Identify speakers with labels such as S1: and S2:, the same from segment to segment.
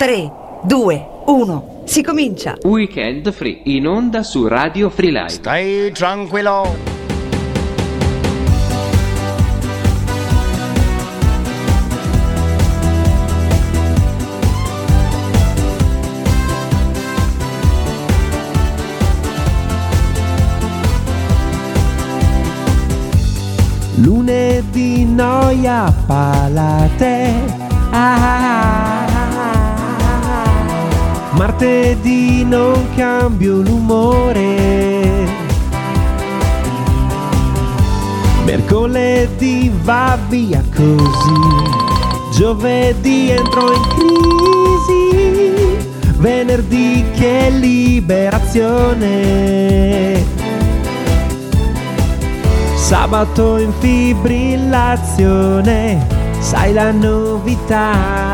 S1: 3, 2, 1, si comincia!
S2: Weekend Free in onda su Radio Free Live.
S3: Stai tranquillo.
S4: Lunedì noia palate. Ah, Martedì non cambio l'umore. Mercoledì va via così. Giovedì entro in crisi. Venerdì che liberazione. Sabato in fibrillazione, sai la novità.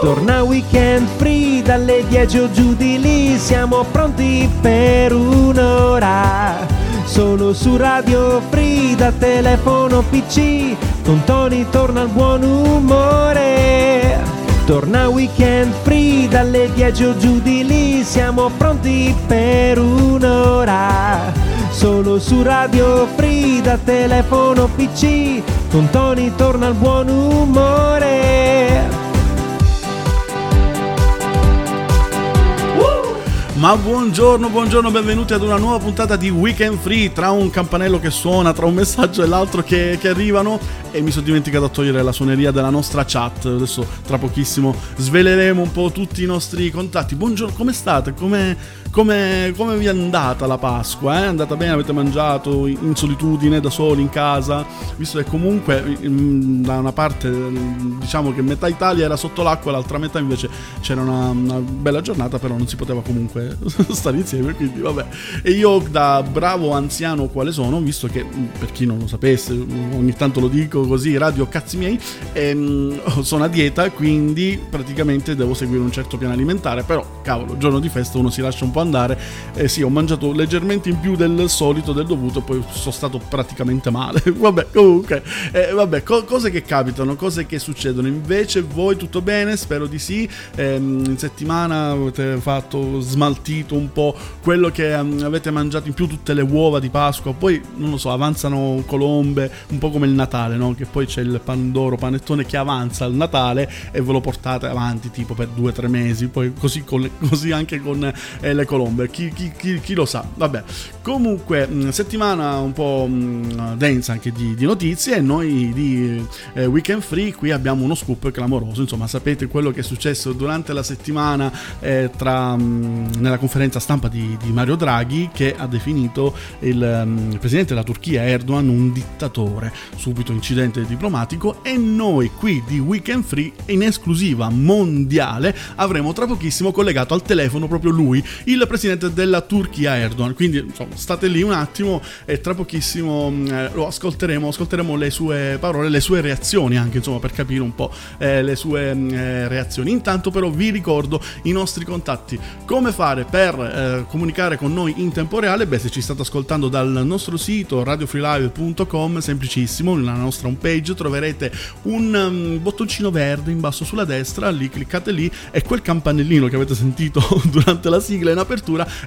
S4: Torna weekend free dalle 10 o giù di lì, siamo pronti per un'ora. Solo su Radio Free da telefono PC, con Tony torna il buon umore. Torna weekend free dalle 10 o giù di lì, siamo pronti per un'ora. Solo su Radio Free da telefono PC, con Tony torna il buon umore.
S5: Ma buongiorno, buongiorno, benvenuti ad una nuova puntata di Weekend Free. Tra un campanello che suona, tra un messaggio e l'altro che, che arrivano. E mi sono dimenticato a togliere la suoneria della nostra chat. Adesso, tra pochissimo, sveleremo un po' tutti i nostri contatti. Buongiorno, come state? Come, come, come vi è andata la Pasqua? Eh? È andata bene? Avete mangiato in solitudine, da soli, in casa? Visto che comunque da una parte diciamo che metà Italia era sotto l'acqua, l'altra metà invece c'era una, una bella giornata, però non si poteva comunque stare insieme, quindi vabbè. E io da bravo anziano quale sono, visto che per chi non lo sapesse, ogni tanto lo dico così, radio cazzi miei, ehm, sono a dieta, quindi praticamente devo seguire un certo piano alimentare, però cavolo, giorno di festa uno si lascia un po' andare. Eh sì, ho mangiato leggermente in più del solito, del dovuto, poi sono stato praticamente male. vabbè, comunque, eh, vabbè, co- cose che capitano, cose che succedono. Invece voi tutto bene? Spero di sì. Eh, in settimana avete fatto smaltito un po' quello che um, avete mangiato in più tutte le uova di Pasqua. Poi, non lo so, avanzano colombe, un po' come il Natale, no? Che poi c'è il pandoro panettone che avanza al Natale e ve lo portate avanti tipo per due o tre mesi. Poi così, con, così anche con eh, le colombe. Chi, chi, chi, chi, lo sa? Vabbè. Comunque, settimana un po' densa anche di, di, notizie. E noi di eh, Weekend Free qui abbiamo uno scoop clamoroso. Insomma, sapete quello che è successo durante la settimana eh, tra, mh, nella conferenza stampa di, di, Mario Draghi che ha definito il, il presidente della Turchia Erdogan un dittatore. Subito incidente diplomatico. E noi qui di Weekend Free in esclusiva mondiale avremo tra pochissimo collegato al telefono proprio lui, il presidente della Turchia Erdogan. Quindi insomma, state lì un attimo e tra pochissimo eh, lo ascolteremo, ascolteremo le sue parole, le sue reazioni anche insomma per capire un po' eh, le sue mm, eh, reazioni. Intanto però vi ricordo i nostri contatti. Come fare per eh, comunicare con noi in tempo reale? Beh, se ci state ascoltando dal nostro sito radiofreelive.com, semplicissimo, nella nostra homepage troverete un um, bottoncino verde in basso sulla destra, lì cliccate lì e quel campanellino che avete sentito durante la sigla in apertura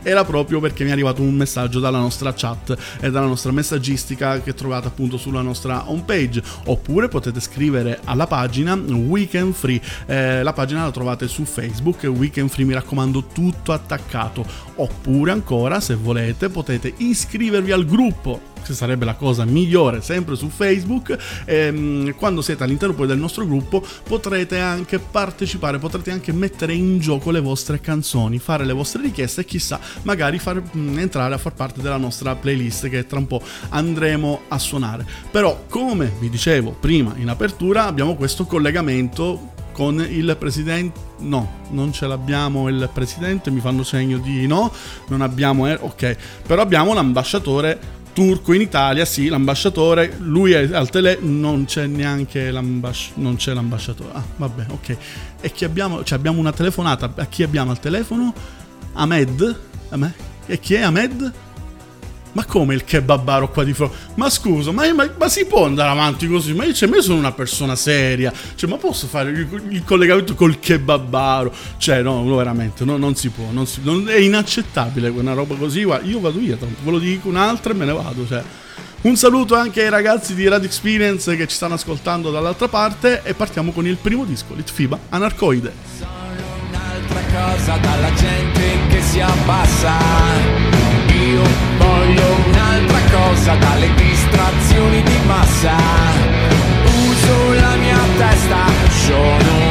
S5: era proprio perché mi è arrivato un messaggio dalla nostra chat e dalla nostra messaggistica che trovate appunto sulla nostra homepage. Oppure potete scrivere alla pagina Weekend Free. Eh, la pagina la trovate su Facebook Weekend Free mi raccomando tutto attaccato. Oppure ancora se volete potete iscrivervi al gruppo che sarebbe la cosa migliore sempre su Facebook ehm, quando siete all'interno poi del nostro gruppo potrete anche partecipare potrete anche mettere in gioco le vostre canzoni fare le vostre richieste e chissà magari far mm, entrare a far parte della nostra playlist che tra un po' andremo a suonare però come vi dicevo prima in apertura abbiamo questo collegamento con il presidente. No, non ce l'abbiamo il presidente, mi fanno segno di no. Non abbiamo. Eh, ok, però abbiamo l'ambasciatore turco in Italia, sì, l'ambasciatore, lui è al telefono, non c'è neanche l'ambasciatore, non c'è l'ambasciatore. Ah, vabbè, ok. E chi abbiamo? Cioè abbiamo una telefonata, a chi abbiamo al telefono? Ahmed? A me? E chi è Ahmed? Ma come il kebabaro qua di fronte? Ma scusa, ma, ma- ma si può andare avanti così? Ma io, cioè, io sono una persona seria. Cioè, ma posso fare il, il collegamento col kebabaro? Cioè, no, no, veramente, no, non si può. Non si- non- è inaccettabile una roba così. Guarda, io vado via, tanto ve lo dico un'altra e me ne vado. Cioè. Un saluto anche ai ragazzi di Radio Experience che ci stanno ascoltando dall'altra parte e partiamo con il primo disco, Litfiba Anarcoide.
S6: un'altra cosa dalla gente che si abbassa. Io un'altra cosa dalle distrazioni di massa. Uso la mia testa, sono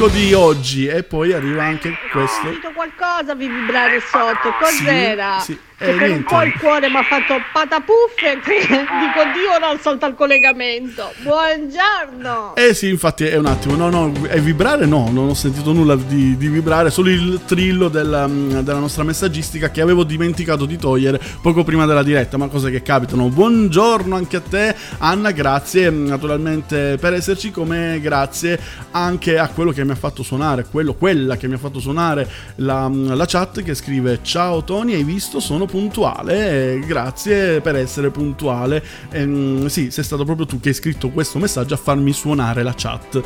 S5: disco di oggi e poi arriva anche questo.
S7: Ho sentito qualcosa vi vibrare sotto, cos'era?
S5: Sì, sì. Eh,
S7: per un po' il cuore mi ha fatto patapuffe e dico Dio non salta il collegamento. Buongiorno!
S5: Eh sì, infatti è un attimo, no, no, è vibrare no, non ho sentito nulla di, di vibrare, solo il trillo della, della nostra messaggistica che avevo dimenticato di togliere poco prima della diretta, ma cose che capitano. Buongiorno anche a te Anna, grazie naturalmente per esserci, come grazie anche a quello che mi ha fatto suonare, quello, quella che mi ha fatto suonare la, la chat che scrive ciao Tony, hai visto? Sono puntuale, eh, grazie per essere puntuale. Ehm, sì, sei stato proprio tu che hai scritto questo messaggio a farmi suonare la chat.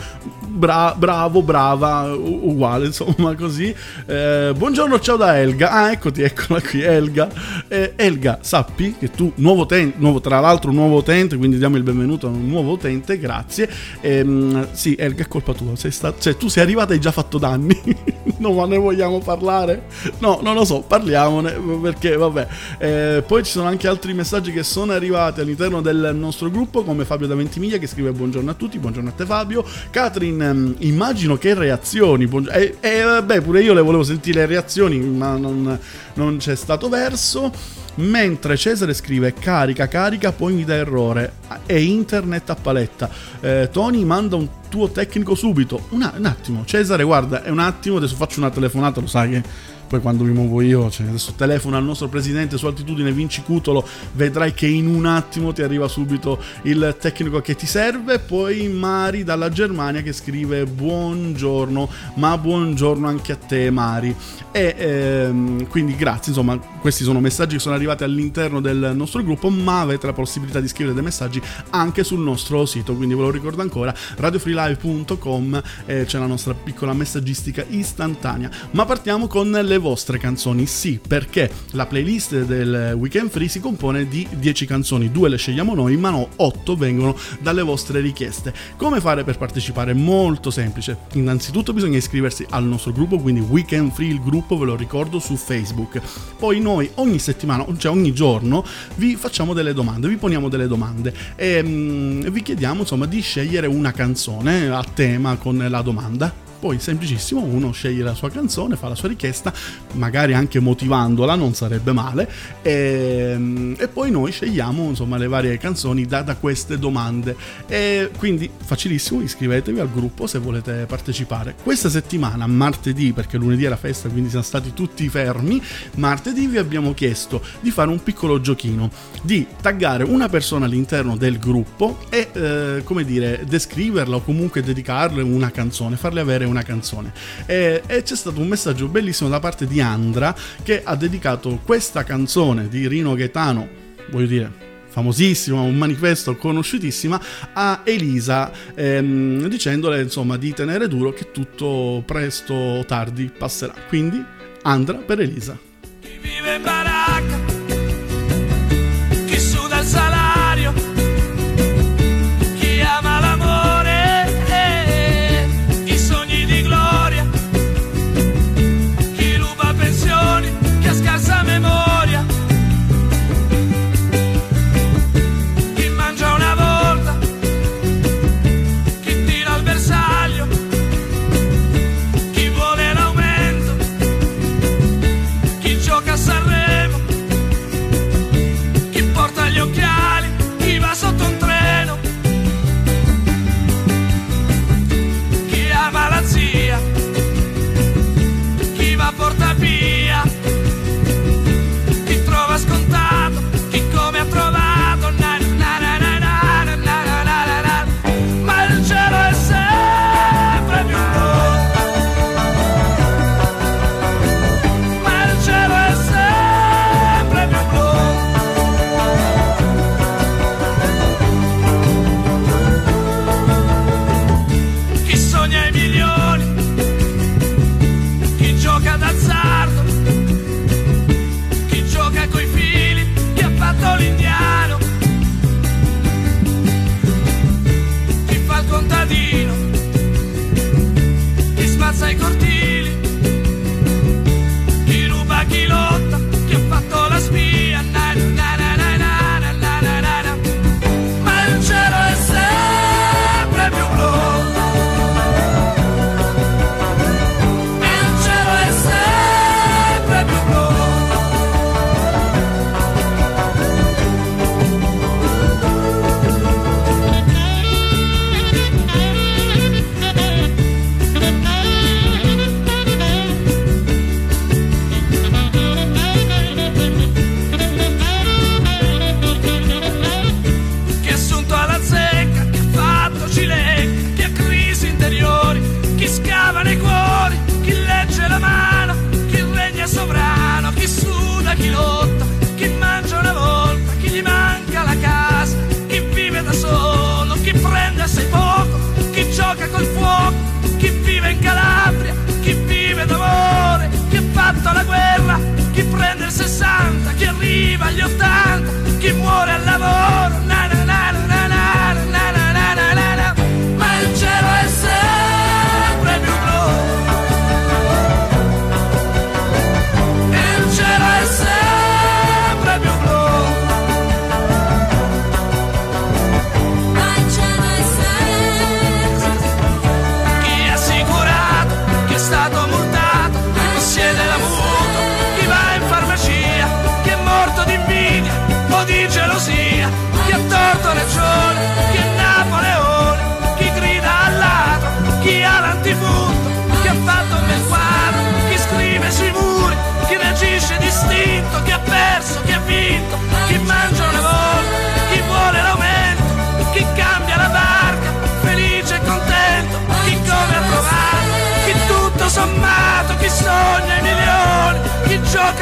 S5: Bra- bravo, brava, uguale, insomma, così. Eh, buongiorno, ciao da Elga. Ah, eccoti, eccola qui, Elga. Eh, Elga, sappi che tu, nuovo utente, nuovo, tra l'altro nuovo utente, quindi diamo il benvenuto a un nuovo utente, grazie. Ehm, sì, Elga, è colpa tua, sei sta- cioè tu sei arrivata e hai già fatto danni. non ma ne vogliamo parlare? No, non lo so, parliamone, perché vabbè. Eh, poi ci sono anche altri messaggi che sono arrivati all'interno del nostro gruppo, come Fabio da Ventimiglia che scrive buongiorno a tutti, buongiorno a te Fabio. Catherine, ehm, immagino che reazioni. buong- E eh, vabbè, pure io le volevo sentire le reazioni, ma non, non c'è stato verso. Mentre Cesare scrive carica, carica, poi mi dà errore. È internet a paletta. Eh, Tony manda un tuo tecnico subito. Una- un attimo, Cesare, guarda, è un attimo, adesso faccio una telefonata, lo sai che poi quando mi muovo io, cioè adesso telefono al nostro presidente su altitudine Vinci Cutolo, vedrai che in un attimo ti arriva subito il tecnico che ti serve. Poi Mari dalla Germania che scrive buongiorno, ma buongiorno anche a te Mari. E ehm, quindi grazie, insomma, questi sono messaggi che sono arrivati all'interno del nostro gruppo, ma avete la possibilità di scrivere dei messaggi anche sul nostro sito, quindi ve lo ricordo ancora, radiofreelive.com eh, c'è la nostra piccola messaggistica istantanea. Ma partiamo con le vostre canzoni, sì, perché la playlist del Weekend Free si compone di 10 canzoni, due le scegliamo noi, ma no, 8 vengono dalle vostre richieste. Come fare per partecipare? Molto semplice. Innanzitutto bisogna iscriversi al nostro gruppo, quindi Weekend Free, il gruppo ve lo ricordo su Facebook. Poi noi ogni settimana, cioè ogni giorno, vi facciamo delle domande, vi poniamo delle domande e mm, vi chiediamo insomma di scegliere una canzone a tema con la domanda. Poi semplicissimo, uno sceglie la sua canzone, fa la sua richiesta, magari anche motivandola, non sarebbe male, e, e poi noi scegliamo insomma le varie canzoni da, da queste domande. E quindi facilissimo, iscrivetevi al gruppo se volete partecipare. Questa settimana, martedì, perché lunedì era festa, quindi siamo stati tutti fermi, martedì vi abbiamo chiesto di fare un piccolo giochino, di taggare una persona all'interno del gruppo e, eh, come dire, descriverla o comunque dedicarle una canzone, farle avere una canzone. E, e c'è stato un messaggio bellissimo da parte di Andra che ha dedicato questa canzone di Rino Gaetano, voglio dire, famosissima, un manifesto conosciutissima, a Elisa, ehm, dicendole insomma di tenere duro che tutto presto o tardi passerà. Quindi Andra per Elisa.
S8: Chi vive in baracca,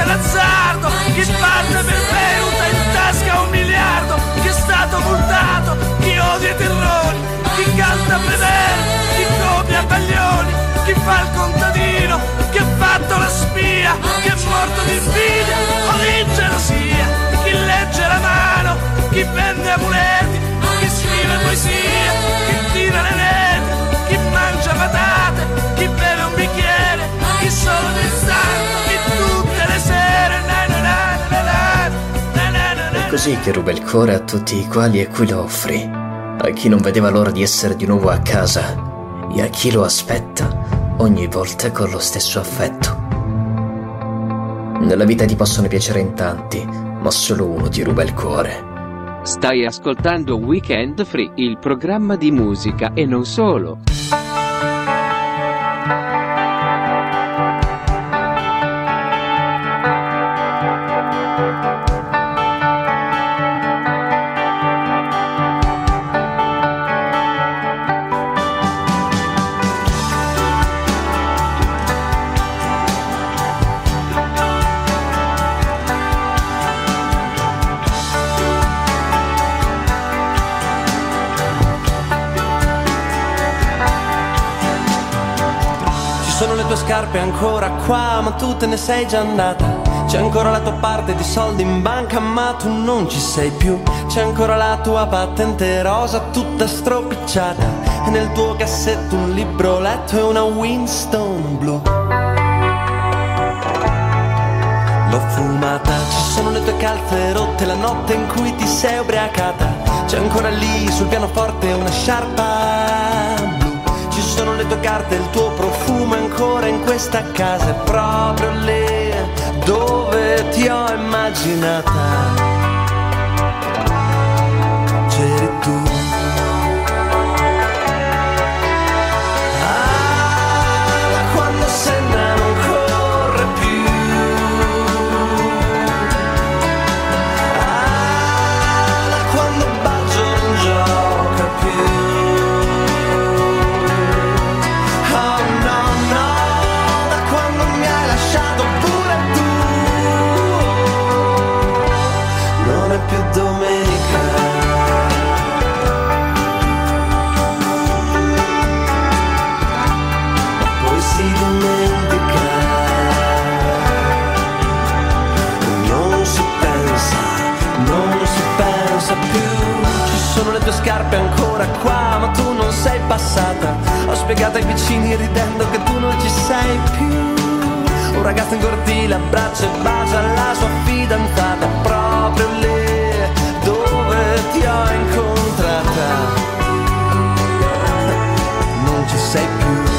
S8: gioca d'azzardo, chi parte per bevuta in tasca un miliardo, chi è stato multato, chi odia i terrori, chi canta vedere, chi copia baglioni, chi fa il contadino, chi ha fatto la spia, chi è morto di invidia o di gelosia, chi legge la mano, chi vende amuleti, chi scrive poesia, chi tira le reti, chi mangia patate, chi beve un bicchiere, chi solo del
S9: così che ruba il cuore a tutti i quali e cui lo offri, a chi non vedeva l'ora di essere di nuovo a casa e a chi lo aspetta ogni volta con lo stesso affetto. Nella vita ti possono piacere in tanti, ma solo uno ti ruba il cuore.
S2: Stai ascoltando Weekend Free, il programma di musica e non solo.
S4: Tue scarpe ancora qua, ma tu te ne sei già andata. C'è ancora la tua parte di soldi in banca, ma tu non ci sei più. C'è ancora la tua patente rosa, tutta stropicciata. E nel tuo cassetto un libro letto e una Winston blu. L'ho fumata, ci sono le tue calze rotte, la notte in cui ti sei ubriacata. C'è ancora lì sul pianoforte una sciarpa sono le tue carte, il tuo profumo ancora in questa casa, è proprio lì dove ti ho immaginata. C'eri tu. Scarpe ancora qua, ma tu non sei passata. Ho spiegato ai vicini ridendo che tu non ci sei più. Un ragazzo in cortile abbraccia e bacia la sua fidanzata proprio lì dove ti ho incontrata. Non ci sei più.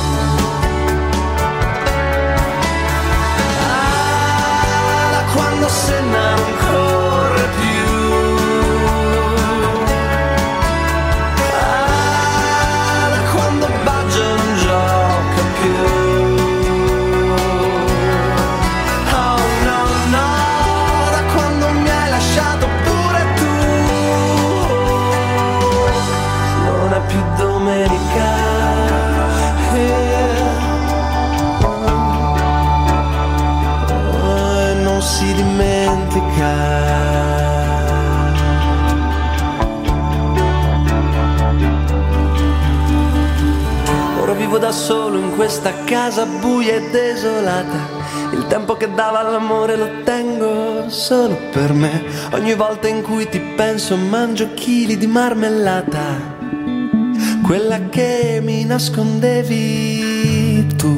S4: Solo per me. Ogni volta in cui ti penso mangio chili di marmellata. Quella che mi nascondevi tu.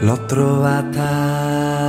S4: L'ho trovata.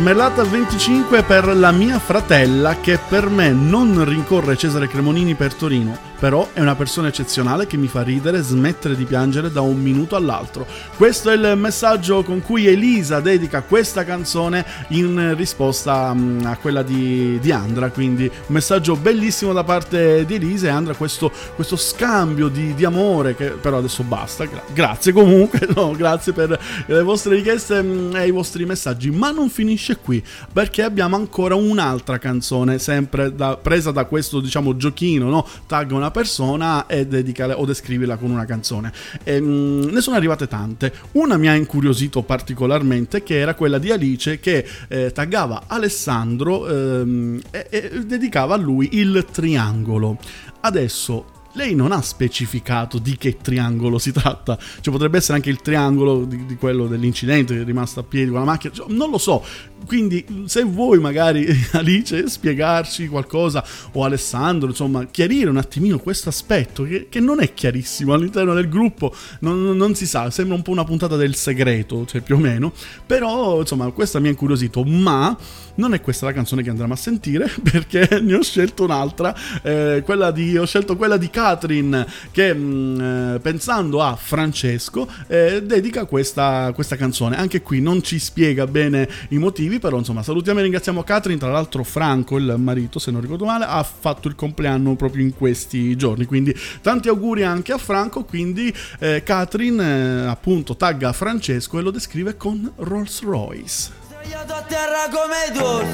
S5: Marmellata 25 per la mia fratella che per me non rincorre Cesare Cremonini per Torino, però è una persona eccezionale che mi fa ridere, smettere di piangere da un minuto all'altro. Questo è il messaggio con cui Elisa dedica questa canzone in risposta mm, a quella di, di Andra, quindi un messaggio bellissimo da parte di Elisa e Andra questo, questo scambio di, di, amore che però adesso basta. Gra- grazie comunque, no, grazie per le vostre richieste mm, e i vostri messaggi, ma non finisce qui perché abbiamo ancora un'altra canzone sempre da, presa da questo diciamo giochino, no? Tag una persona e dedicala o descriverla con una canzone. E, mh, mm, ne sono arrivate tante. Una mi ha incuriosito particolarmente, che era quella di Alice che eh, taggava Alessandro ehm, e, e dedicava a lui il triangolo. Adesso lei non ha specificato di che triangolo si tratta. Cioè, potrebbe essere anche il triangolo di, di quello dell'incidente che è rimasto a piedi con la macchina. Cioè, non lo so. Quindi, se vuoi, magari, Alice, spiegarci qualcosa, o Alessandro, insomma, chiarire un attimino questo aspetto che, che, non è chiarissimo all'interno del gruppo. Non, non, si sa, sembra un po' una puntata del segreto, cioè più o meno. Però, insomma, questa mi ha incuriosito. Ma non è questa la canzone che andremo a sentire, perché ne ho scelto un'altra. Eh, di, ho scelto quella di Catherine che mh, mm, eh, pensando a Francesco eh, dedica questa, questa, canzone. Anche qui non ci spiega bene i motivi, però insomma salutiamo e ringraziamo Catherine. Tra l'altro Franco, il marito, se non ricordo male, ha fatto il compleanno proprio in questi giorni. Quindi tanti auguri anche a Franco. Quindi eh, Catherine eh, appunto tagga Francesco e lo descrive con Rolls Royce.
S10: Sdraiato a terra come Dor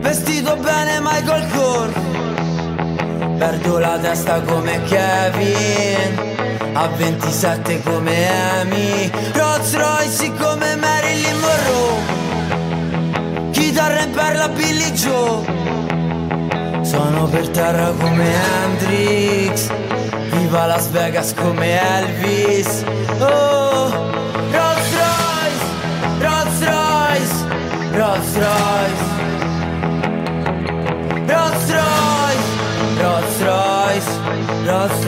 S10: Vestito bene Michael Kors Perdo la testa come Kevin A 27 come Amy. Rolls Royce come Marilyn Monroe. Chitarra in perla Billy Joe. Sono per terra come Hendrix. Viva Las Vegas come Elvis. Oh Rolls Royce Rolls Royce Rolls Royce. Rolls Royce Rolls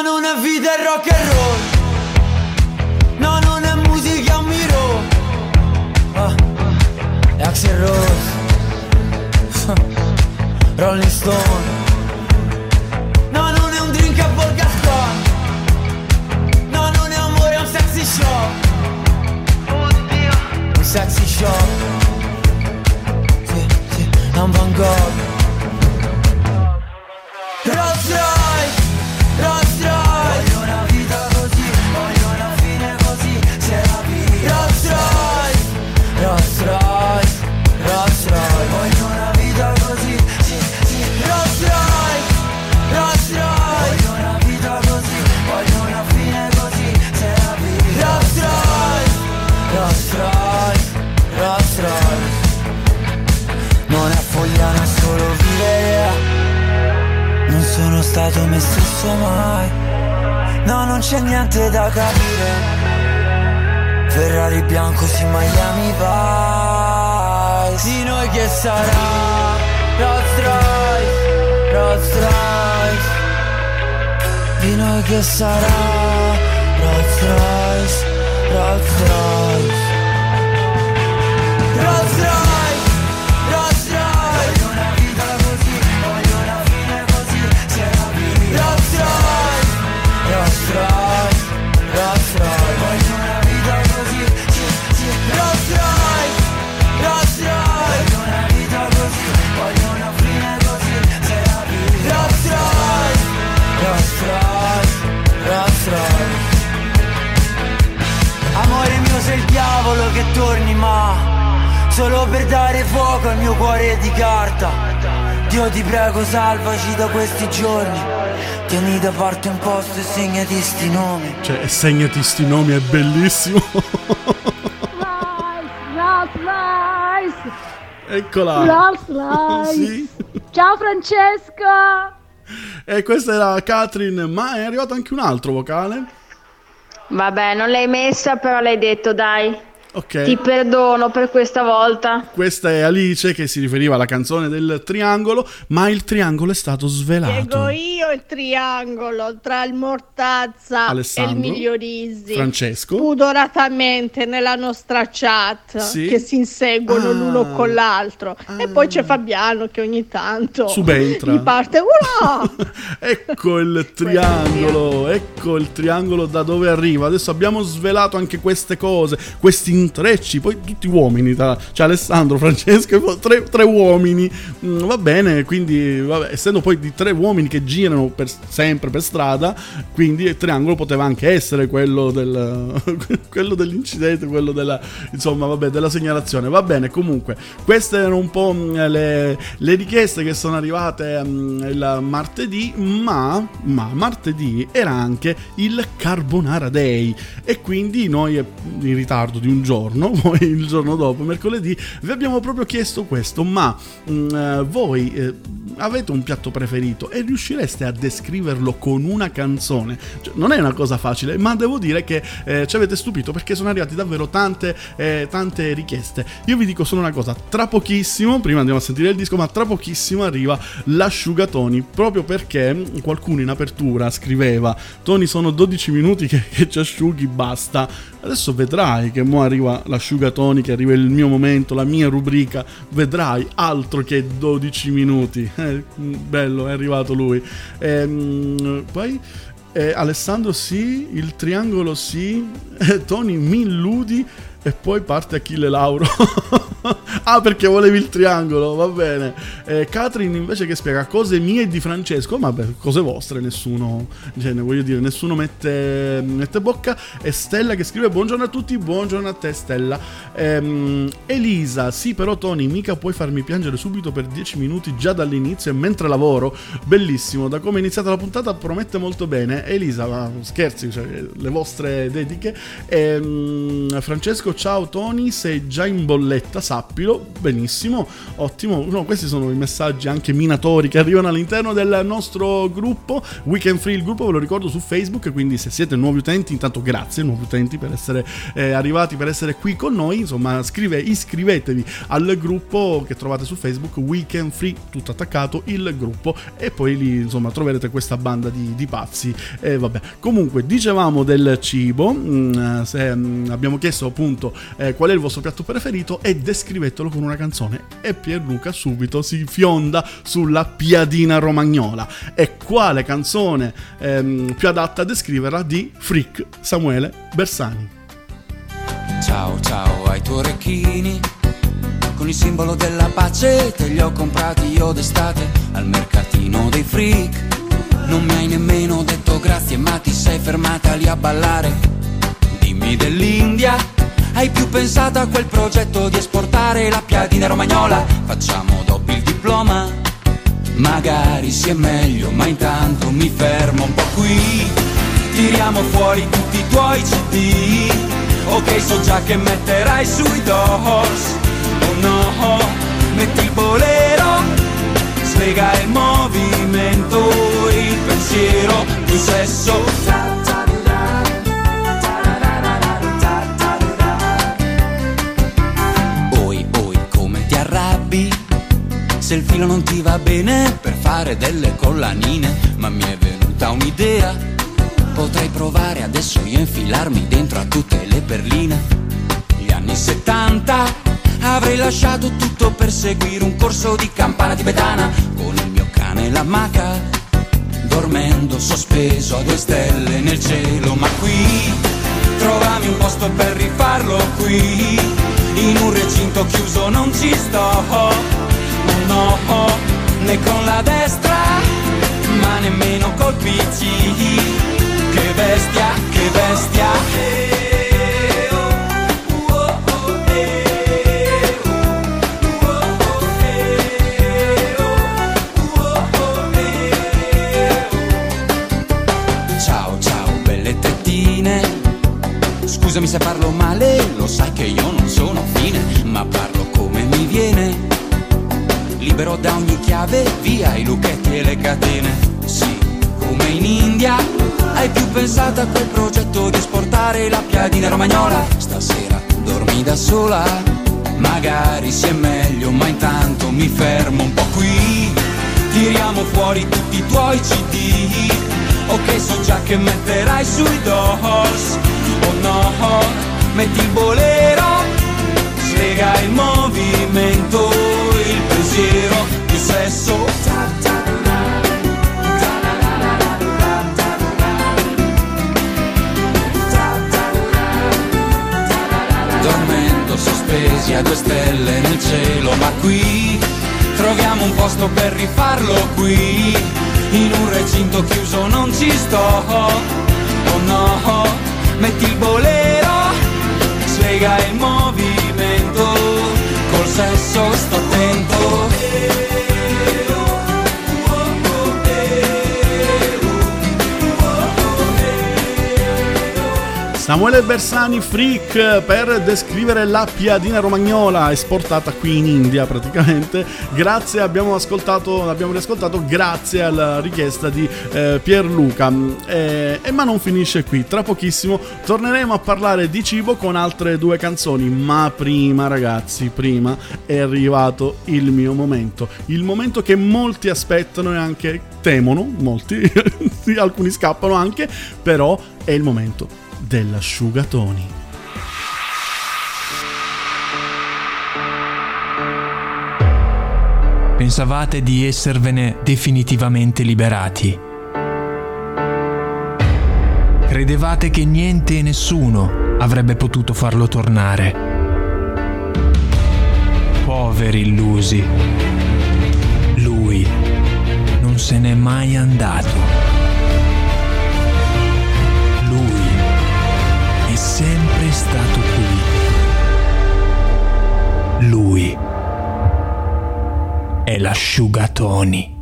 S10: non è vita è rock and roll. No, non è musica, è un miro. Ah, Axel Rose. Rolling Stone Dare fuoco al mio cuore di carta Dio ti prego salvaci da questi giorni Tieni da parte un posto e segnati sti nomi
S5: Cioè, segnati sti nomi, è bellissimo.
S7: Rolls
S5: Eccola.
S7: Rolls.
S5: Sì.
S7: Ciao Francesco.
S5: E questa era Catherine, ma è arrivato anche un altro vocale.
S11: Vabbè, non l'hai messa, però l'hai detto, dai.
S5: Ok.
S7: Ti perdono per questa volta.
S5: Questa è Alice che si riferiva alla canzone del triangolo, ma il triangolo è stato svelato.
S7: Spiego io il triangolo tra il Mortazza
S5: Alessandro,
S7: e il Migliorisi.
S5: Francesco.
S7: Pudoratamente nella nostra chat
S5: Sì.
S7: che si inseguono
S5: Ah.
S7: l'uno con l'altro. E poi c'è Fabiano che ogni tanto
S5: Subentra.
S7: gli parte urà!
S5: Ecco il triangolo, ecco il triangolo da dove arriva. Adesso abbiamo svelato anche queste cose, questi intrecci, poi tutti uomini, tra- cioè Alessandro, Francesco, tre, tre uomini. Mm, va bene, quindi vabbè, essendo poi di tre uomini che girano per- sempre per strada, quindi il triangolo poteva anche essere quello, del, quello dell'incidente, quello della, insomma, vabbè, della segnalazione. Va bene, comunque, queste erano un po' mm, le, le richieste che sono arrivate mm, il martedì, ma, ma martedì era anche il Carbonara Day e quindi noi eh, in ritardo di un giorno, poi il giorno dopo, mercoledì, vi abbiamo proprio chiesto questo, ma mm, eh, voi eh, avete un piatto preferito e riuscireste a descriverlo con una canzone? Cioè, non è una cosa facile, ma devo dire che eh, ci avete stupito perché sono arrivate davvero tante, eh, tante richieste. Io vi dico solo una cosa, tra pochissimo, prima andiamo a sentire il disco, ma tra pochissimo arriva l'asciugatoni, proprio perché qualcuno in apertura scriveva, Tony sono 12 minuti che, che ci asciughi, basta. Adesso vedrai che mo arriva l'asciugatoni, che arriva il mio momento, la mia rubrica, vedrai altro che 12 minuti. Eh, bello, è arrivato lui. Ehm, poi... eh, Alessandro sì, il triangolo sì, Tony mi illudi e poi parte Achille Lauro. ah, perché volevi il triangolo, va bene. Eh, invece che spiega cose mie e di Francesco, ma beh, cose vostre, nessuno, cioè, voglio dire, nessuno mette, mette bocca. E Stella che scrive buongiorno a tutti, buongiorno a te Stella. Ehm, Elisa, sì però Tony, mica puoi farmi piangere subito per 10 minuti già dall'inizio e mentre lavoro. Bellissimo, da come è iniziata la puntata promette molto bene. Elisa, ma scherzi, cioè, le vostre dediche. Ehm, Francesco, ciao Tony, sei già in bolletta, sappilo. Benissimo, ottimo. No, questi sono i messaggi anche minatori che arrivano all'interno del nostro gruppo. Weekend Free, il gruppo ve lo ricordo su Facebook, quindi se siete nuovi utenti, intanto grazie nuovi utenti per essere eh, arrivati, per essere qui con noi. Insomma, scrive, iscrivetevi al gruppo che trovate su Facebook, Weekend Free, tutto attaccato, il gruppo, e poi lì insomma troverete questa banda di, di pazzi. E vabbè, comunque dicevamo del cibo, mm, se, mm, abbiamo chiesto appunto eh, qual è il vostro piatto preferito e descrivetelo con una canzone. E Pierluca subito si fionda sulla piadina romagnola. E quale canzone ehm, più adatta a descriverla di Frick Samuele Bersani?
S6: Ciao ciao ai tuoi orecchini Con il simbolo della pace Te li ho comprati io d'estate Al mercatino dei freak Non mi hai nemmeno detto grazie Ma ti sei fermata lì a ballare Dimmi dell'India Hai più pensato a quel progetto Di esportare la piadina romagnola? Facciamo dopo il diploma. Magari sia meglio Ma intanto mi fermo un po' qui. Tiriamo fuori tutti i tuoi CD Ok, so già che metterai sui doors Oh no, metti il bolero. Slega il movimento, il pensiero, più sesso il filo non ti va bene per fare delle collanine Ma mi è venuta un'idea Potrei provare adesso io a infilarmi dentro a tutte le perline. Gli anni 70 avrei lasciato tutto per seguire un corso di campana tibetana con il mio cane e la maca, dormendo sospeso a due stelle nel cielo. Ma qui trovami un posto per rifarlo qui, in un recinto chiuso non ci sto. No, né con la destra, ma nemmeno col PC. Che bestia, che bestia Ciao, ciao, belle tettine Scusami se parlo male, lo sai che io Libero da ogni chiave, via i lucchetti e le catene Sì, come in India hai più pensato a quel progetto di esportare la piadina romagnola? Stasera dormi da sola, magari sia meglio, ma intanto mi fermo un po' qui. Tiriamo fuori tutti i tuoi CD, ok so già che metterai sui doors, oh no, metti il bolero, slega il movimento, pensiero, il sesso. Dormendo sospesi a due stelle nel cielo, ma qui troviamo un posto per rifarlo qui. In un recinto chiuso non ci sto, oh no, metti il bolero, slega movimento, col sesso sto attento.
S5: Samuele Bersani Freak per descrivere la piadina romagnola esportata qui in India praticamente. Grazie, abbiamo ascoltato, abbiamo riascoltato grazie alla richiesta di eh, Pierluca. Eh, e ma non finisce qui, tra pochissimo torneremo a parlare di cibo con altre due canzoni. Ma prima, ragazzi, prima è arrivato il mio momento. Il momento che molti aspettano e anche temono, molti, alcuni scappano anche, però è il momento dell'asciugatoni.
S11: Pensavate di esservene definitivamente liberati. Credevate che niente e nessuno avrebbe potuto farlo tornare. Poveri illusi. Lui non se n'è mai andato. Stato qui. Lui è l'asciugatoni.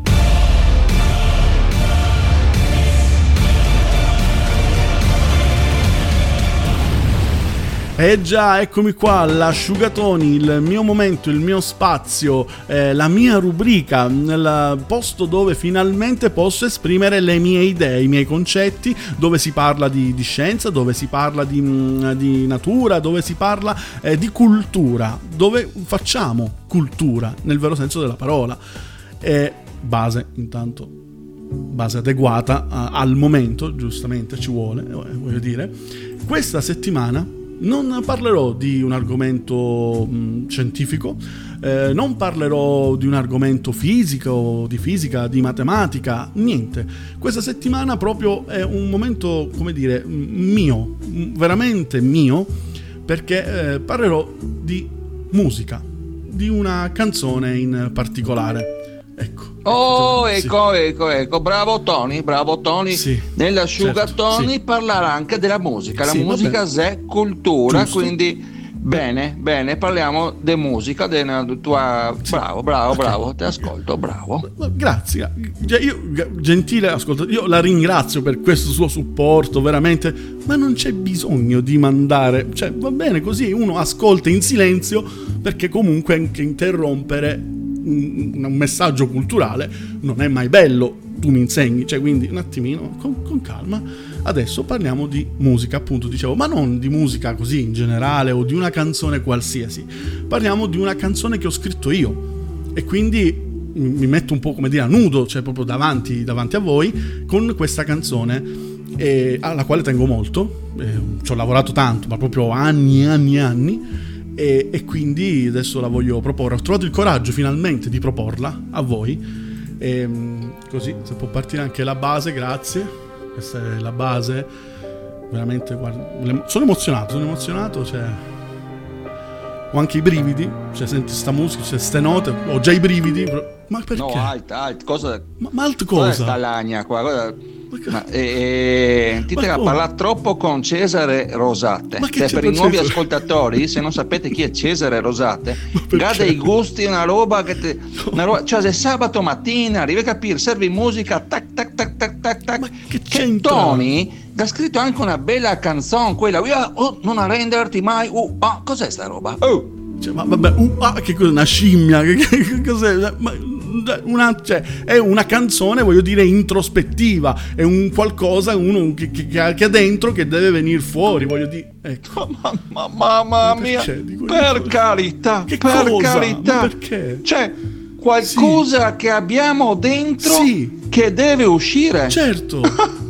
S5: Eh già, eccomi qua, l'asciugatoni, il mio momento, il mio spazio, eh, la mia rubrica, nel posto dove finalmente posso esprimere le mie idee, i miei concetti, dove si parla di, di scienza, dove si parla di, mm, di, natura, dove si parla eh, di cultura, dove facciamo cultura nel vero senso della parola. E base, intanto, base adeguata a, al momento, giustamente ci vuole, eh, voglio dire. Questa settimana non parlerò di un argomento mh, scientifico, eh, non parlerò di un argomento fisico, di fisica, di matematica, niente. Questa settimana proprio è un momento, come dire, mio, veramente mio, perché eh, parlerò di musica, di una canzone in particolare. Ecco.
S12: Oh, ecco, ecco, ecco, bravo Tony, bravo Tony.
S5: Sì,
S12: Nell'asciugatoni
S5: certo, sì.
S12: parlerà anche della musica. La
S5: Sì,
S12: musica è cultura,
S5: Giusto.
S12: quindi bene, bene, parliamo di musica, della tua... Bravo, bravo, bravo, ti ascolto, bravo.
S5: Grazie, io, gentile ascoltatore, io la ringrazio per questo suo supporto, veramente, ma non c'è bisogno di mandare, cioè va bene così, uno ascolta in silenzio perché comunque anche interrompere un, messaggio culturale non è mai bello, tu mi insegni, cioè quindi un attimino, con, con calma. Adesso parliamo di musica, appunto dicevo, ma non di musica così in generale o di una canzone qualsiasi, parliamo di una canzone che ho scritto io. E quindi mi metto un po' come dire a nudo, cioè proprio davanti, davanti a voi, con questa canzone eh, alla quale tengo molto, eh, ci ho lavorato tanto, ma proprio anni e anni e anni, e, e quindi adesso la voglio proporre. Ho trovato il coraggio finalmente di proporla a voi, Ehm, così se può partire anche la base, grazie, questa è la base, veramente, guarda, sono emozionato, sono emozionato, cioè ho anche i brividi, cioè senti sta musica, cioè ste note, ho già i brividi, ma perché?
S12: No, alt, alt, cosa...
S5: Ma, ma alt
S12: Cosa
S5: cosa?
S12: sta lagna qua? Cosa- Ma, eh, ti
S5: Ma
S12: a
S5: come?
S12: parlare troppo con Cesare Rosate.
S5: Ma che
S12: Cioè, per i nuovi
S5: Cesare?
S12: ascoltatori, se non sapete chi è Cesare Rosate, ha dei gusti, una roba che te, una roba- cioè se sabato mattina arrivi a capire, servi musica, tac tac tac tac tac tac.
S5: che
S12: c'entra? Tony ha scritto anche una bella canzone, quella "Via, oh, non arrenderti mai. Uh, ah, cos'è sta roba? Oh.
S5: Cioè, ma vabbè, uh, ah, che cos'è? Una scimmia? Che, che- che cos'è? Ma una, cioè, è una canzone, voglio dire, introspettiva, è un qualcosa uno che, che, che ha dentro che deve venire fuori, voglio dire. Ecco.
S12: Ma mamma mia,
S5: perché dico
S12: per carità,
S5: Che
S12: per
S5: cosa?
S12: carità.
S5: Ma perché?
S12: Cioè, qualcosa che abbiamo dentro
S5: Sì.
S12: che deve uscire.
S5: Certo.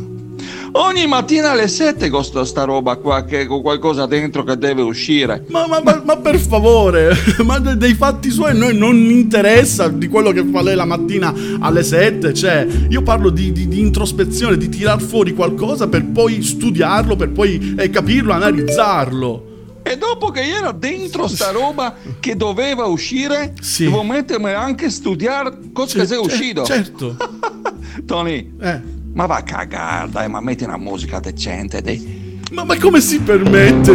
S12: Ogni mattina alle 7 costa sta roba qua che con qualcosa dentro che deve uscire.
S5: Ma, ma- ma- ma per favore, ma de- dei fatti suoi a noi non interessa di quello che fa lei la mattina alle 7. Cioè, io parlo di, di- di introspezione, di tirar fuori qualcosa per poi studiarlo, per poi eh, capirlo, analizzarlo.
S12: E dopo che era dentro sta roba che doveva uscire,
S5: Sì.
S12: devo mettermi anche a studiare cosa che sia
S5: Cioè,
S12: uscito.
S5: Certo.
S12: Tony,
S5: Eh.
S12: Ma va a cagare, dai, ma metti una musica decente, dai.
S5: Ma, ma come si permette?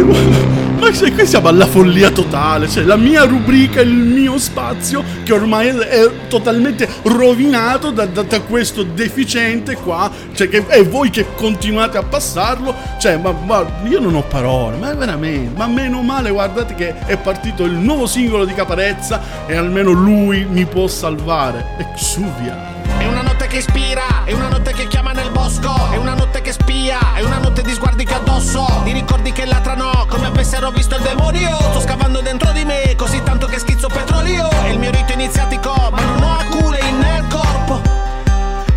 S5: Ma se qui siamo alla follia totale, cioè la mia rubrica, il mio spazio che ormai è, è totalmente rovinato da, da- da questo deficiente qua, cioè che e voi che continuate a passarlo, cioè ma, ma io non ho parole, ma veramente, ma meno male guardate che è partito il nuovo singolo di Caparezza e almeno lui mi può salvare.
S13: È una notte che ispira, è una notte che chiama nel bosco, è una notte che spia, è una notte di sguardi che addosso, di ricordi che latrano, come avessero visto il demonio. Sto scavando dentro di me, così tanto che schizzo petrolio. È il mio rito iniziatico, ma non ho acule nel corpo.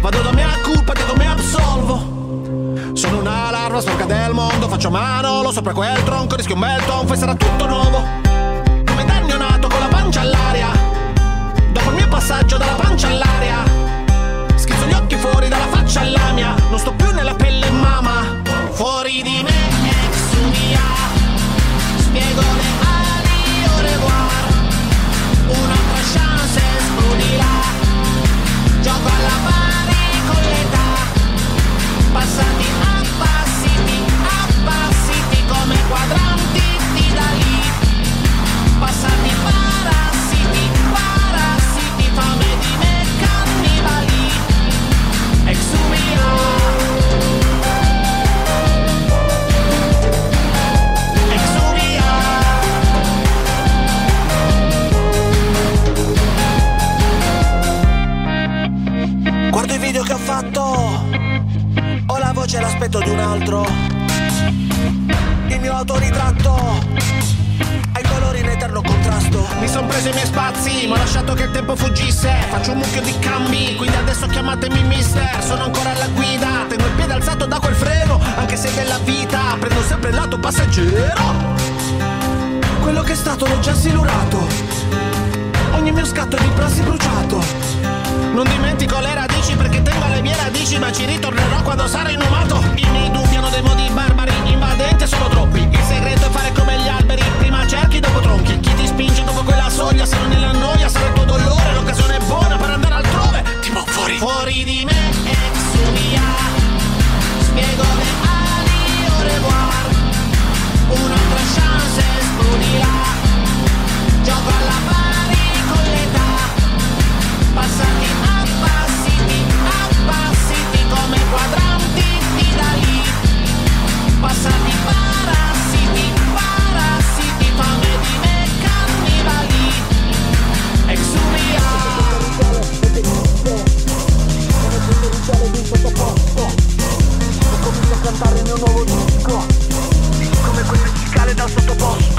S13: Vado da mea colpa, dico me absolvo. Sono una larva sporca del mondo, faccio mano, lo sopra quel tronco, rischio un bel tonfo e sarà tutto nuovo. Come danno nato con la pancia all'aria, dopo il mio passaggio dalla pancia all'aria. Occhi fuori dalla faccia alla mia. Non sto più nella pelle mamma Fuori di me ex mia Spiego le ali au revoir Un'altra chance esplodirà Gioco alla pari con l'età. Passati appassiti, appassiti come quadranti E l'aspetto di un altro. Il mio autoritratto ai colori in eterno contrasto. Mi son preso i miei spazi, ma ho lasciato che il tempo fuggisse. Faccio un mucchio di cambi, quindi adesso chiamatemi mister. Sono ancora alla guida, tengo il piede alzato da quel freno. Anche se della vita prendo sempre il lato passeggero. Quello che è stato l'ho già silurato. Ogni mio scatto di prassi bruciato Non dimentico le radici perché tengo le mie radici Ma ci ritornerò quando sarò inumato I miei dubbi hanno dei modi barbari invadenti sono troppi. Il segreto è fare come gli alberi Prima cerchi, dopo tronchi. Chi ti spinge dopo quella soglia Se non è la noia sarà tuo cantare il mio nuovo disco. Come queste cicale dal Sottoposto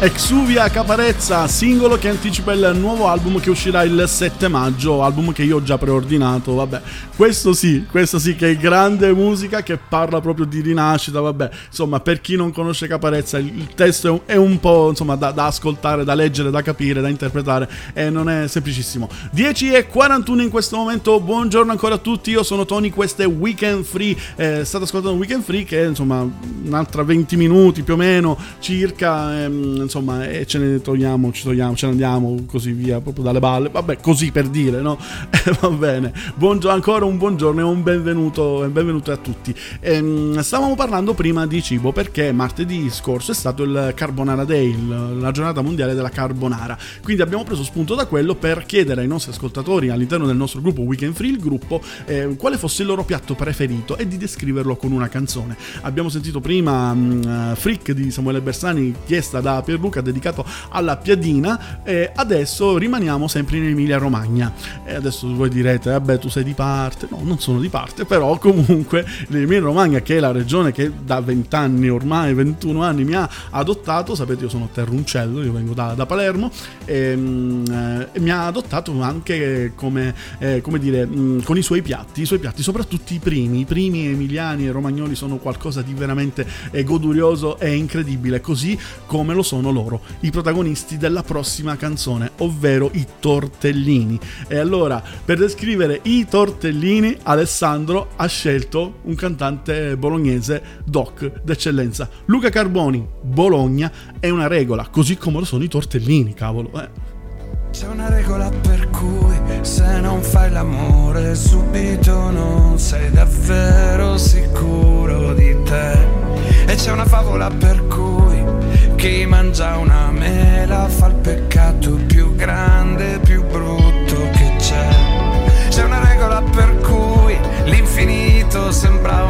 S5: Exuvia Caparezza, singolo che anticipa il nuovo album che uscirà il 7 maggio, album che io ho già preordinato, vabbè. Questo sì, questo sì che è grande musica che parla proprio di rinascita, vabbè. Insomma, per chi non conosce Caparezza, il, testo è un, è un po' insomma da, da ascoltare, da leggere, da capire, da interpretare e non è semplicissimo. 10 e 41 in questo momento, buongiorno ancora a tutti, io sono Tony, questo è Weekend Free, eh, state ascoltando Weekend Free che è insomma un'altra 20 minuti più o meno circa, ehm, insomma, e ce ne togliamo, ci togliamo, ce ne andiamo così via, proprio dalle balle. Vabbè, così per dire, no? Va bene. Buongiorno, ancora un buongiorno e un benvenuto, benvenuto a tutti. Ehm, stavamo parlando prima di cibo perché martedì scorso è stato il Carbonara Day, la giornata mondiale della carbonara. Quindi abbiamo preso spunto da quello per chiedere ai nostri ascoltatori all'interno del nostro gruppo Weekend Free, il gruppo, eh, quale fosse il loro piatto preferito e di descriverlo con una canzone. Abbiamo sentito prima mm, Freak di Samuele Bersani, chiesta da Pierluca, dedicato alla piadina, e adesso rimaniamo sempre in Emilia Romagna. E adesso voi direte, vabbè tu sei di parte, no non sono di parte, però comunque l'Emilia Romagna che è la regione che da 20 anni ormai, 21 anni mi ha adottato, sapete io sono terruncello, io vengo da, da Palermo, e, mm, eh, e mi ha adottato anche come, eh, come dire, mm, con i suoi piatti, i suoi piatti, soprattutto i primi, i primi emiliani e romagnoli sono qualcosa di veramente eh, godurioso e incredibile, così come lo sono loro, i protagonisti della prossima canzone, ovvero i tortellini. E allora, per descrivere i tortellini, Alessandro ha scelto un cantante bolognese doc d'eccellenza. Luca Carboni, Bologna è una regola, così come lo sono i tortellini, cavolo. Eh.
S6: C'è una regola per cui se non fai l'amore subito non sei davvero sicuro di te. E c'è una favola per cui chi mangia una mela fa il peccato più grande, più brutto che c'è. C'è una regola per cui l'infinito sembra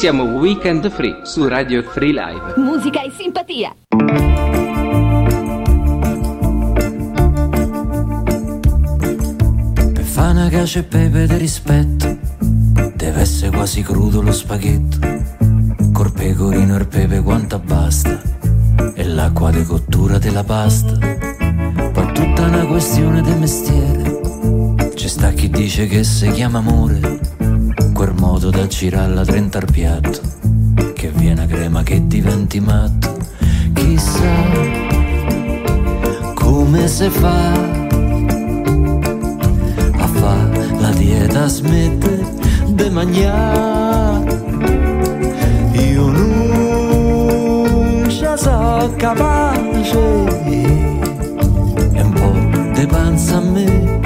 S2: siamo Weekend Free su Radio Free Live.
S1: Musica e simpatia.
S10: Per fare una cacio e pepe di rispetto Deve essere quasi crudo lo spaghetto Col pecorino e il pepe quanto basta E l'acqua di cottura della pasta Poi tutta una questione di mestiere C'è sta chi dice che si chiama amore modo da girarla 30 al piatto, che viene a crema che diventi matto. Chissà come si fa a fa la dieta smette de mangiare. Io non ci so capace e un po' di panza a me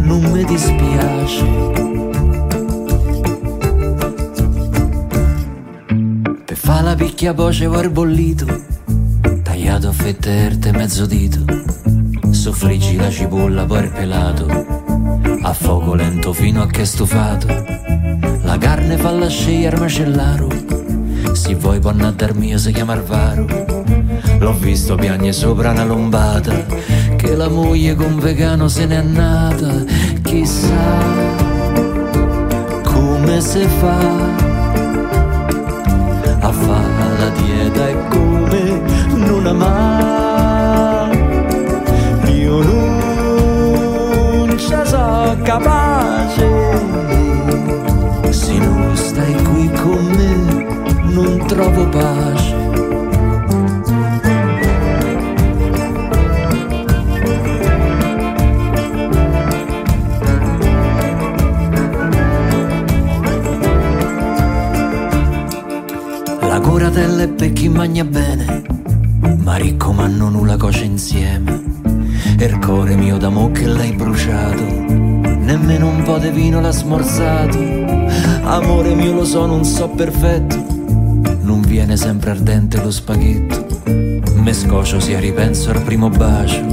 S10: non mi dispiace. Fa la picchia voce bollito, tagliato a fette erte mezzo dito, soffriggi la cipolla poi pelato, a fuoco lento fino a che è stufato, la carne falla scegliere al macellaro, se vuoi può dar mio si chiama Alvaro, l'ho visto piagne sopra una lombata, che la moglie con vegano se n'è nata, chissà come si fa a fare la dieta e come non amare. Io non ci so capace, se non stai qui con me non trovo pace. È per chi mangia bene, ma ricco ma non nulla coce insieme. E il cuore mio da che l'hai bruciato, nemmeno un po' di vino l'ha smorzato. Amore mio lo so, non so perfetto, non viene sempre ardente lo spaghetto. Me scocio sia ripenso al primo bacio,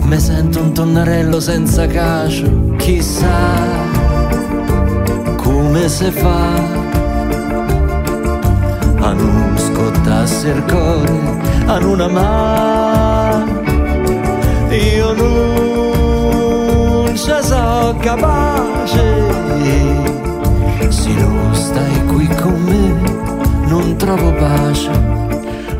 S10: me sento un tonnarello senza cacio, chissà come si fa scottasse il cuore, a non amare. Io non ci so capace, se non stai qui con me non trovo pace.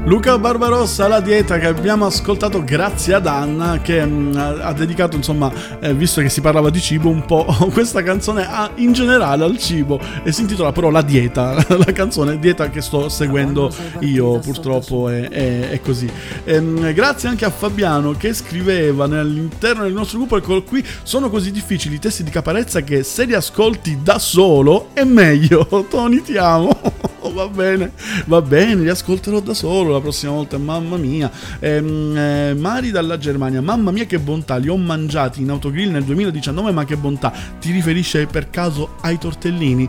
S5: Luca Barbarossa, la dieta che abbiamo ascoltato grazie ad Anna che mh, ha, ha dedicato, insomma, eh, visto che si parlava di cibo, un po' questa canzone a- in generale al cibo e si intitola però La dieta, la canzone dieta che sto seguendo io purtroppo è, è- è così. Ehm, grazie anche a Fabiano che scriveva all'interno del nostro gruppo, ecco qui, sono così difficili i testi di Caparezza che se li ascolti da solo è meglio. Tony ti amo. Va bene, va bene, li ascolterò da solo la prossima volta, mamma mia. Ehm, eh, Mari dalla Germania, mamma mia che bontà, li ho mangiati in autogrill nel 2019, ma che bontà. Ti riferisce per caso ai tortellini?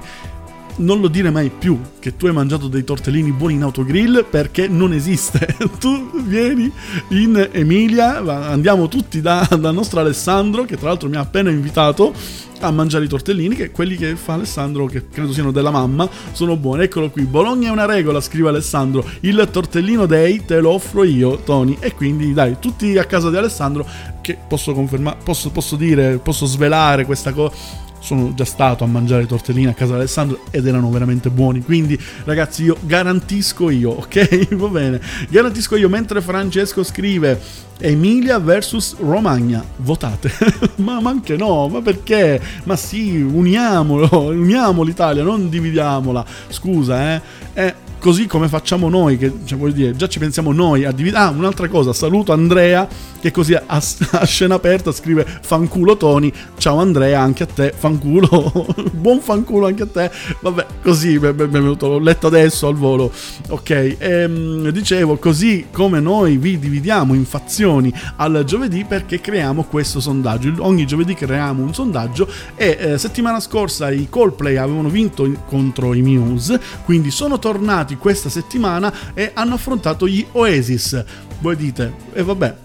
S5: Non lo dire mai più che tu hai mangiato dei tortellini buoni in autogrill perché non esiste. tu vieni in Emilia, andiamo tutti da- dal nostro Alessandro, che tra l'altro mi ha appena invitato a mangiare i tortellini, che quelli che fa Alessandro, che credo siano della mamma, sono buoni. Eccolo qui, Bologna è una regola, scrive Alessandro. Il tortellino dei te lo offro io, Tony. E quindi dai, tutti a casa di Alessandro, che posso confermare, posso, posso dire, posso svelare questa cosa sono già stato a mangiare tortellini a casa di Alessandro ed erano veramente buoni. Quindi, ragazzi, io garantisco io, ok? Va bene. Garantisco io mentre Francesco scrive Emilia versus Romagna. Votate. ma, ma anche no, ma perché? Ma sì, uniamolo, uniamo l'Italia, non dividiamola. Scusa, eh. Eh, così come facciamo noi, che cioè, voglio dire, già ci pensiamo noi a dividere. Ah, un'altra cosa, saluto Andrea, che così a, a scena aperta scrive fanculo Tony. Ciao Andrea, anche a te, fanculo. Buon fanculo anche a te. Vabbè, così mi è venuto, l'ho letto adesso al volo. Ok, ehm, dicevo, così come noi vi dividiamo in fazioni al giovedì perché creiamo questo sondaggio. Ogni giovedì creiamo un sondaggio e eh, settimana scorsa i Coldplay avevano vinto in- contro i Muse, quindi sono tornati questa settimana e hanno affrontato gli Oasis. Voi dite, e vabbè,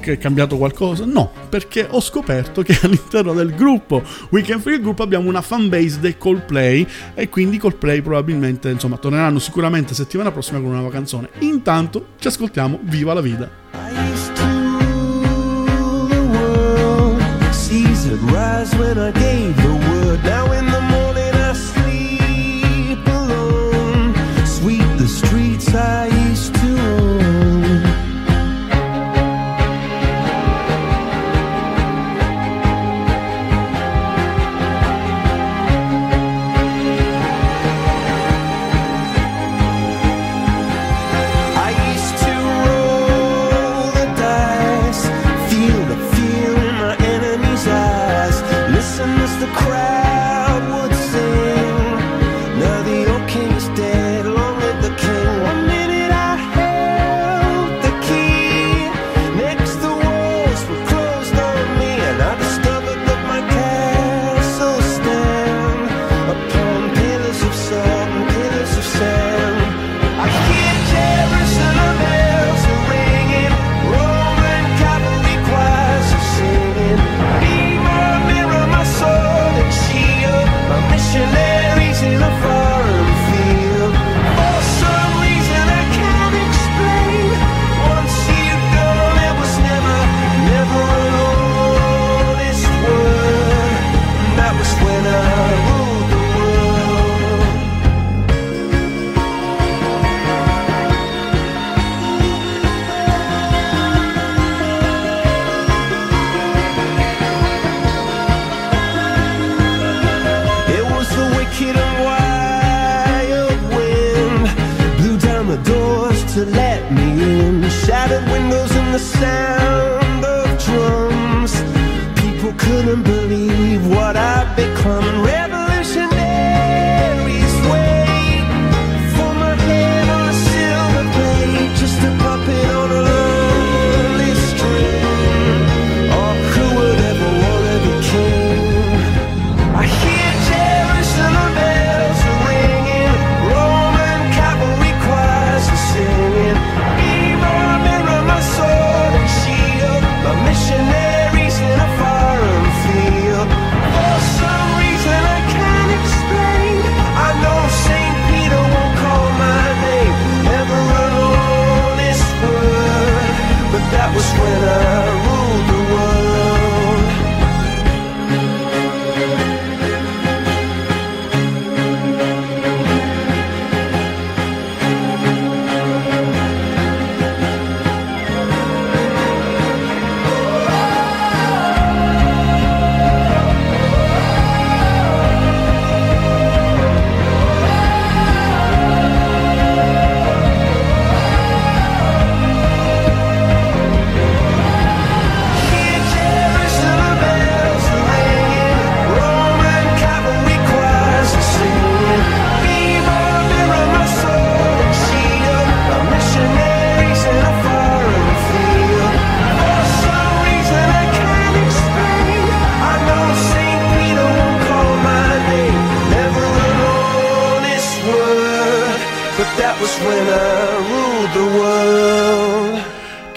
S5: che è cambiato qualcosa? No, perché ho scoperto che all'interno del gruppo Weekend Free Group abbiamo una fanbase dei Coldplay e quindi Coldplay probabilmente, insomma, torneranno sicuramente settimana prossima con una nuova canzone. Intanto ci ascoltiamo Viva la Vida.
S14: I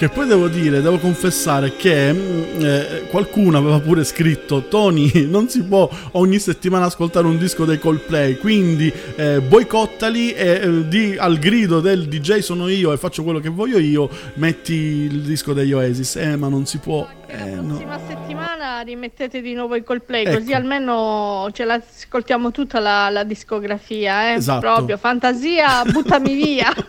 S5: Che poi devo dire, devo confessare che mm, eh, qualcuno aveva pure scritto Tony non si può ogni settimana ascoltare un disco dei Coldplay, quindi eh, boicottali e eh, di, al grido del DJ sono io e faccio quello che voglio io, metti il disco degli Oasis. Eh, ma non si può. Eh, no.
S7: prossima settimana rimettete di nuovo i Coldplay,
S5: Ecco.
S7: così almeno ce l'ascoltiamo tutta la, la discografia, eh?
S5: Esatto.
S7: Proprio, fantasia, buttami via.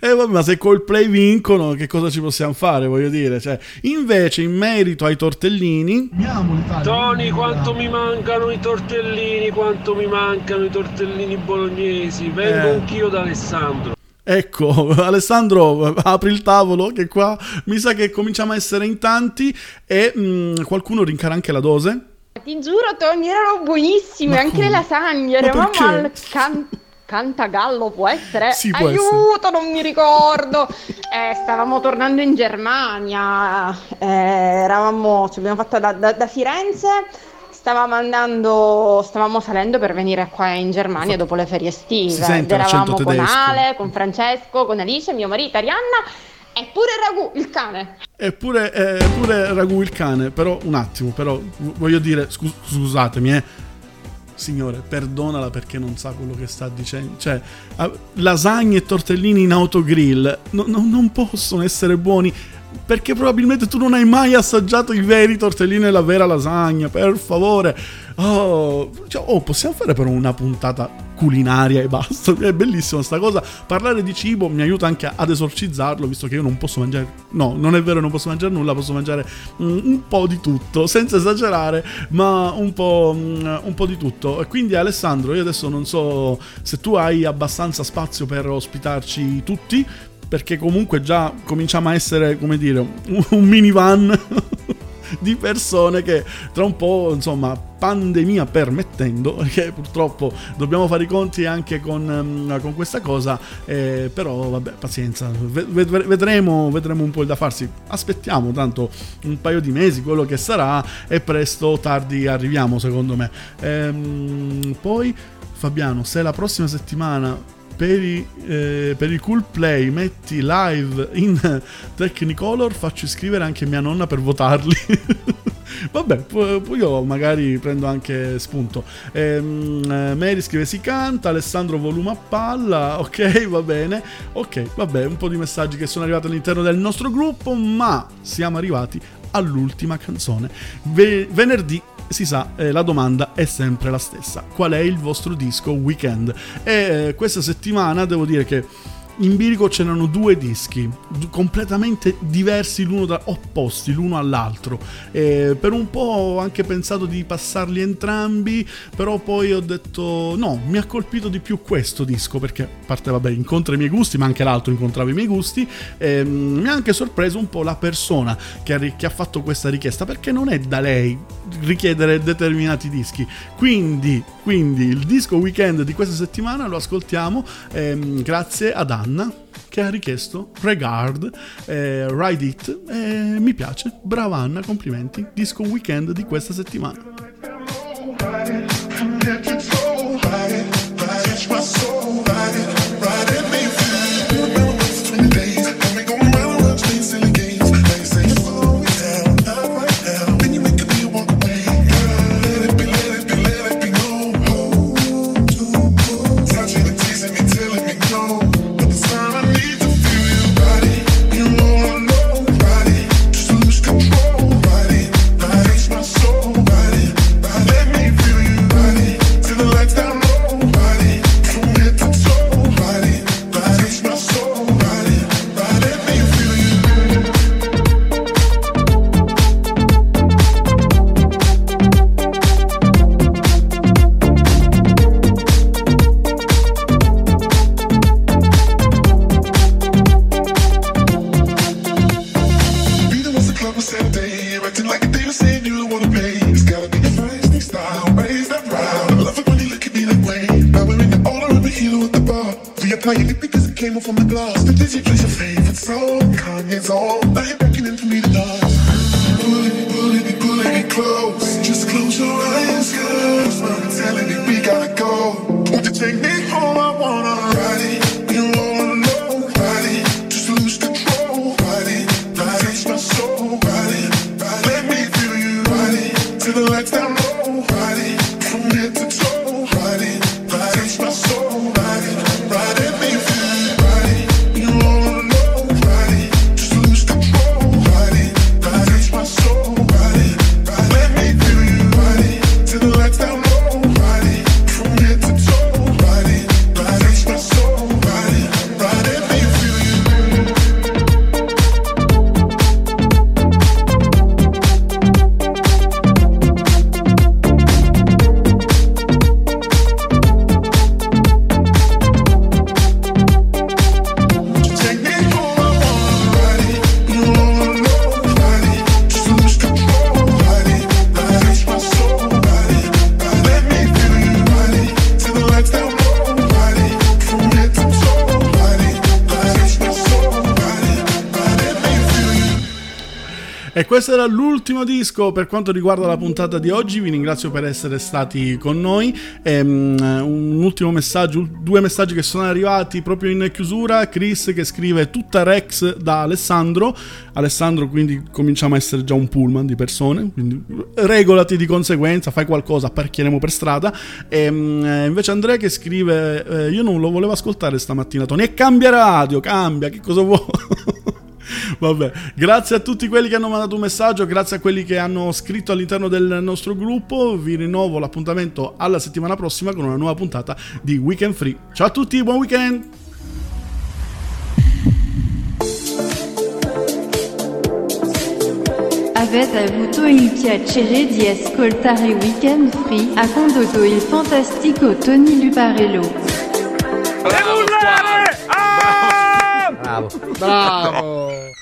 S5: Eh, vabbè, ma se Coldplay vincono, che cosa ci possiamo fare? Voglio dire, cioè, invece, in merito ai tortellini,
S15: Tony, quanto mi mancano i tortellini, quanto mi mancano i tortellini bolognesi. Vengo
S5: Eh.
S15: anch'io da Alessandro.
S5: Ecco, Alessandro, apri il tavolo che qua mi sa che cominciamo a essere in tanti e mm, qualcuno rincara anche la dose.
S16: Ti giuro, Tony, erano buonissime,
S5: Ma
S16: anche
S5: come?
S16: le lasagne. Eravamo al can- Cantagallo, può essere?
S5: Sì, può
S16: Aiuto, non mi ricordo. Eh, stavamo tornando in Germania, eh, eravamo, ci abbiamo fatto da, da- da Firenze. Stavamo andando, stavamo salendo per venire qua in Germania dopo le ferie estive. Ed eravamo con
S5: tedesco.
S16: Ale, con Francesco, con Alice, mio marito, Arianna e pure Ragù, il cane.
S5: Eppure, eh, pure Ragù il cane, però un attimo, però voglio dire, scu- scusatemi, eh. Signore, perdonala perché non sa quello che sta dicendo. Cioè, lasagne e tortellini in autogrill no- no- non possono essere buoni perché probabilmente tu non hai mai assaggiato i veri tortellini e la vera lasagna. Per favore, oh, cioè, oh, possiamo fare però una puntata culinaria e basta. È bellissima sta cosa. Parlare di cibo mi aiuta anche ad esorcizzarlo, visto che io non posso mangiare. No, non è vero, non posso mangiare nulla, posso mangiare mm, un po' di tutto, senza esagerare, ma un po', mm, un po' di tutto. Quindi, Alessandro, io adesso non so se tu hai abbastanza spazio per ospitarci tutti. Perché comunque già cominciamo a essere, come dire, un, un minivan di persone che tra un po', insomma, pandemia permettendo, perché purtroppo dobbiamo fare i conti anche con, ehm, con questa cosa, eh, però vabbè, pazienza, ve- ve- vedremo, vedremo un po' il da farsi, aspettiamo tanto un paio di mesi, quello che sarà, e presto o tardi arriviamo secondo me. Ehm, poi Fabiano, se la prossima settimana per, i, eh, per il cool play metti live in Technicolor faccio iscrivere anche mia nonna per votarli. Vabbè poi io magari prendo anche spunto. Ehm, eh, Mary scrive si canta Alessandro volume a palla. Ok va bene. Ok vabbè un po' di messaggi che sono arrivati all'interno del nostro gruppo ma siamo arrivati all'ultima canzone. Ve- venerdì si sa, eh, la domanda è sempre la stessa. Qual è il vostro disco weekend? E eh, questa settimana devo dire che
S17: in bilico c'erano due dischi completamente diversi l'uno da opposti l'uno all'altro. Eh, per un po' ho anche pensato di passarli entrambi però poi ho detto no mi ha colpito di più questo disco perché a parte vabbè incontra i miei gusti ma anche l'altro incontrava i miei gusti. Ehm, mi ha anche sorpreso un po' la persona che ha, che ha fatto questa richiesta perché non è da lei richiedere determinati dischi. Quindi, quindi il disco weekend di questa settimana lo ascoltiamo ehm, grazie ad Anna che ha richiesto Regard, eh, Ride It e mi piace, brava Anna, complimenti, disco weekend di questa settimana. Questo era l'ultimo disco per quanto riguarda la puntata di oggi. Vi ringrazio per essere stati con noi. Ehm, un ultimo messaggio, due messaggi che sono arrivati proprio in chiusura. Chris che scrive tutta Rex da Alessandro. Alessandro, quindi cominciamo a essere già un pullman di persone. Quindi regolati di conseguenza, fai qualcosa, apparchieremo per strada. Ehm, eh, invece Andrea che scrive: eh, Io non lo volevo ascoltare stamattina, Tony. E cambia radio, cambia, che cosa vuoi? Vabbè, grazie a tutti quelli che hanno mandato un messaggio, grazie a quelli che hanno scritto all'interno del nostro gruppo. Vi rinnovo l'appuntamento alla settimana prossima con una nuova puntata di Weekend Free. Ciao a tutti, buon weekend!
S18: Avete avuto il piacere di ascoltare Weekend Free a condotto il fantastico Tony Luparello.
S19: Bravo!
S20: Bravo.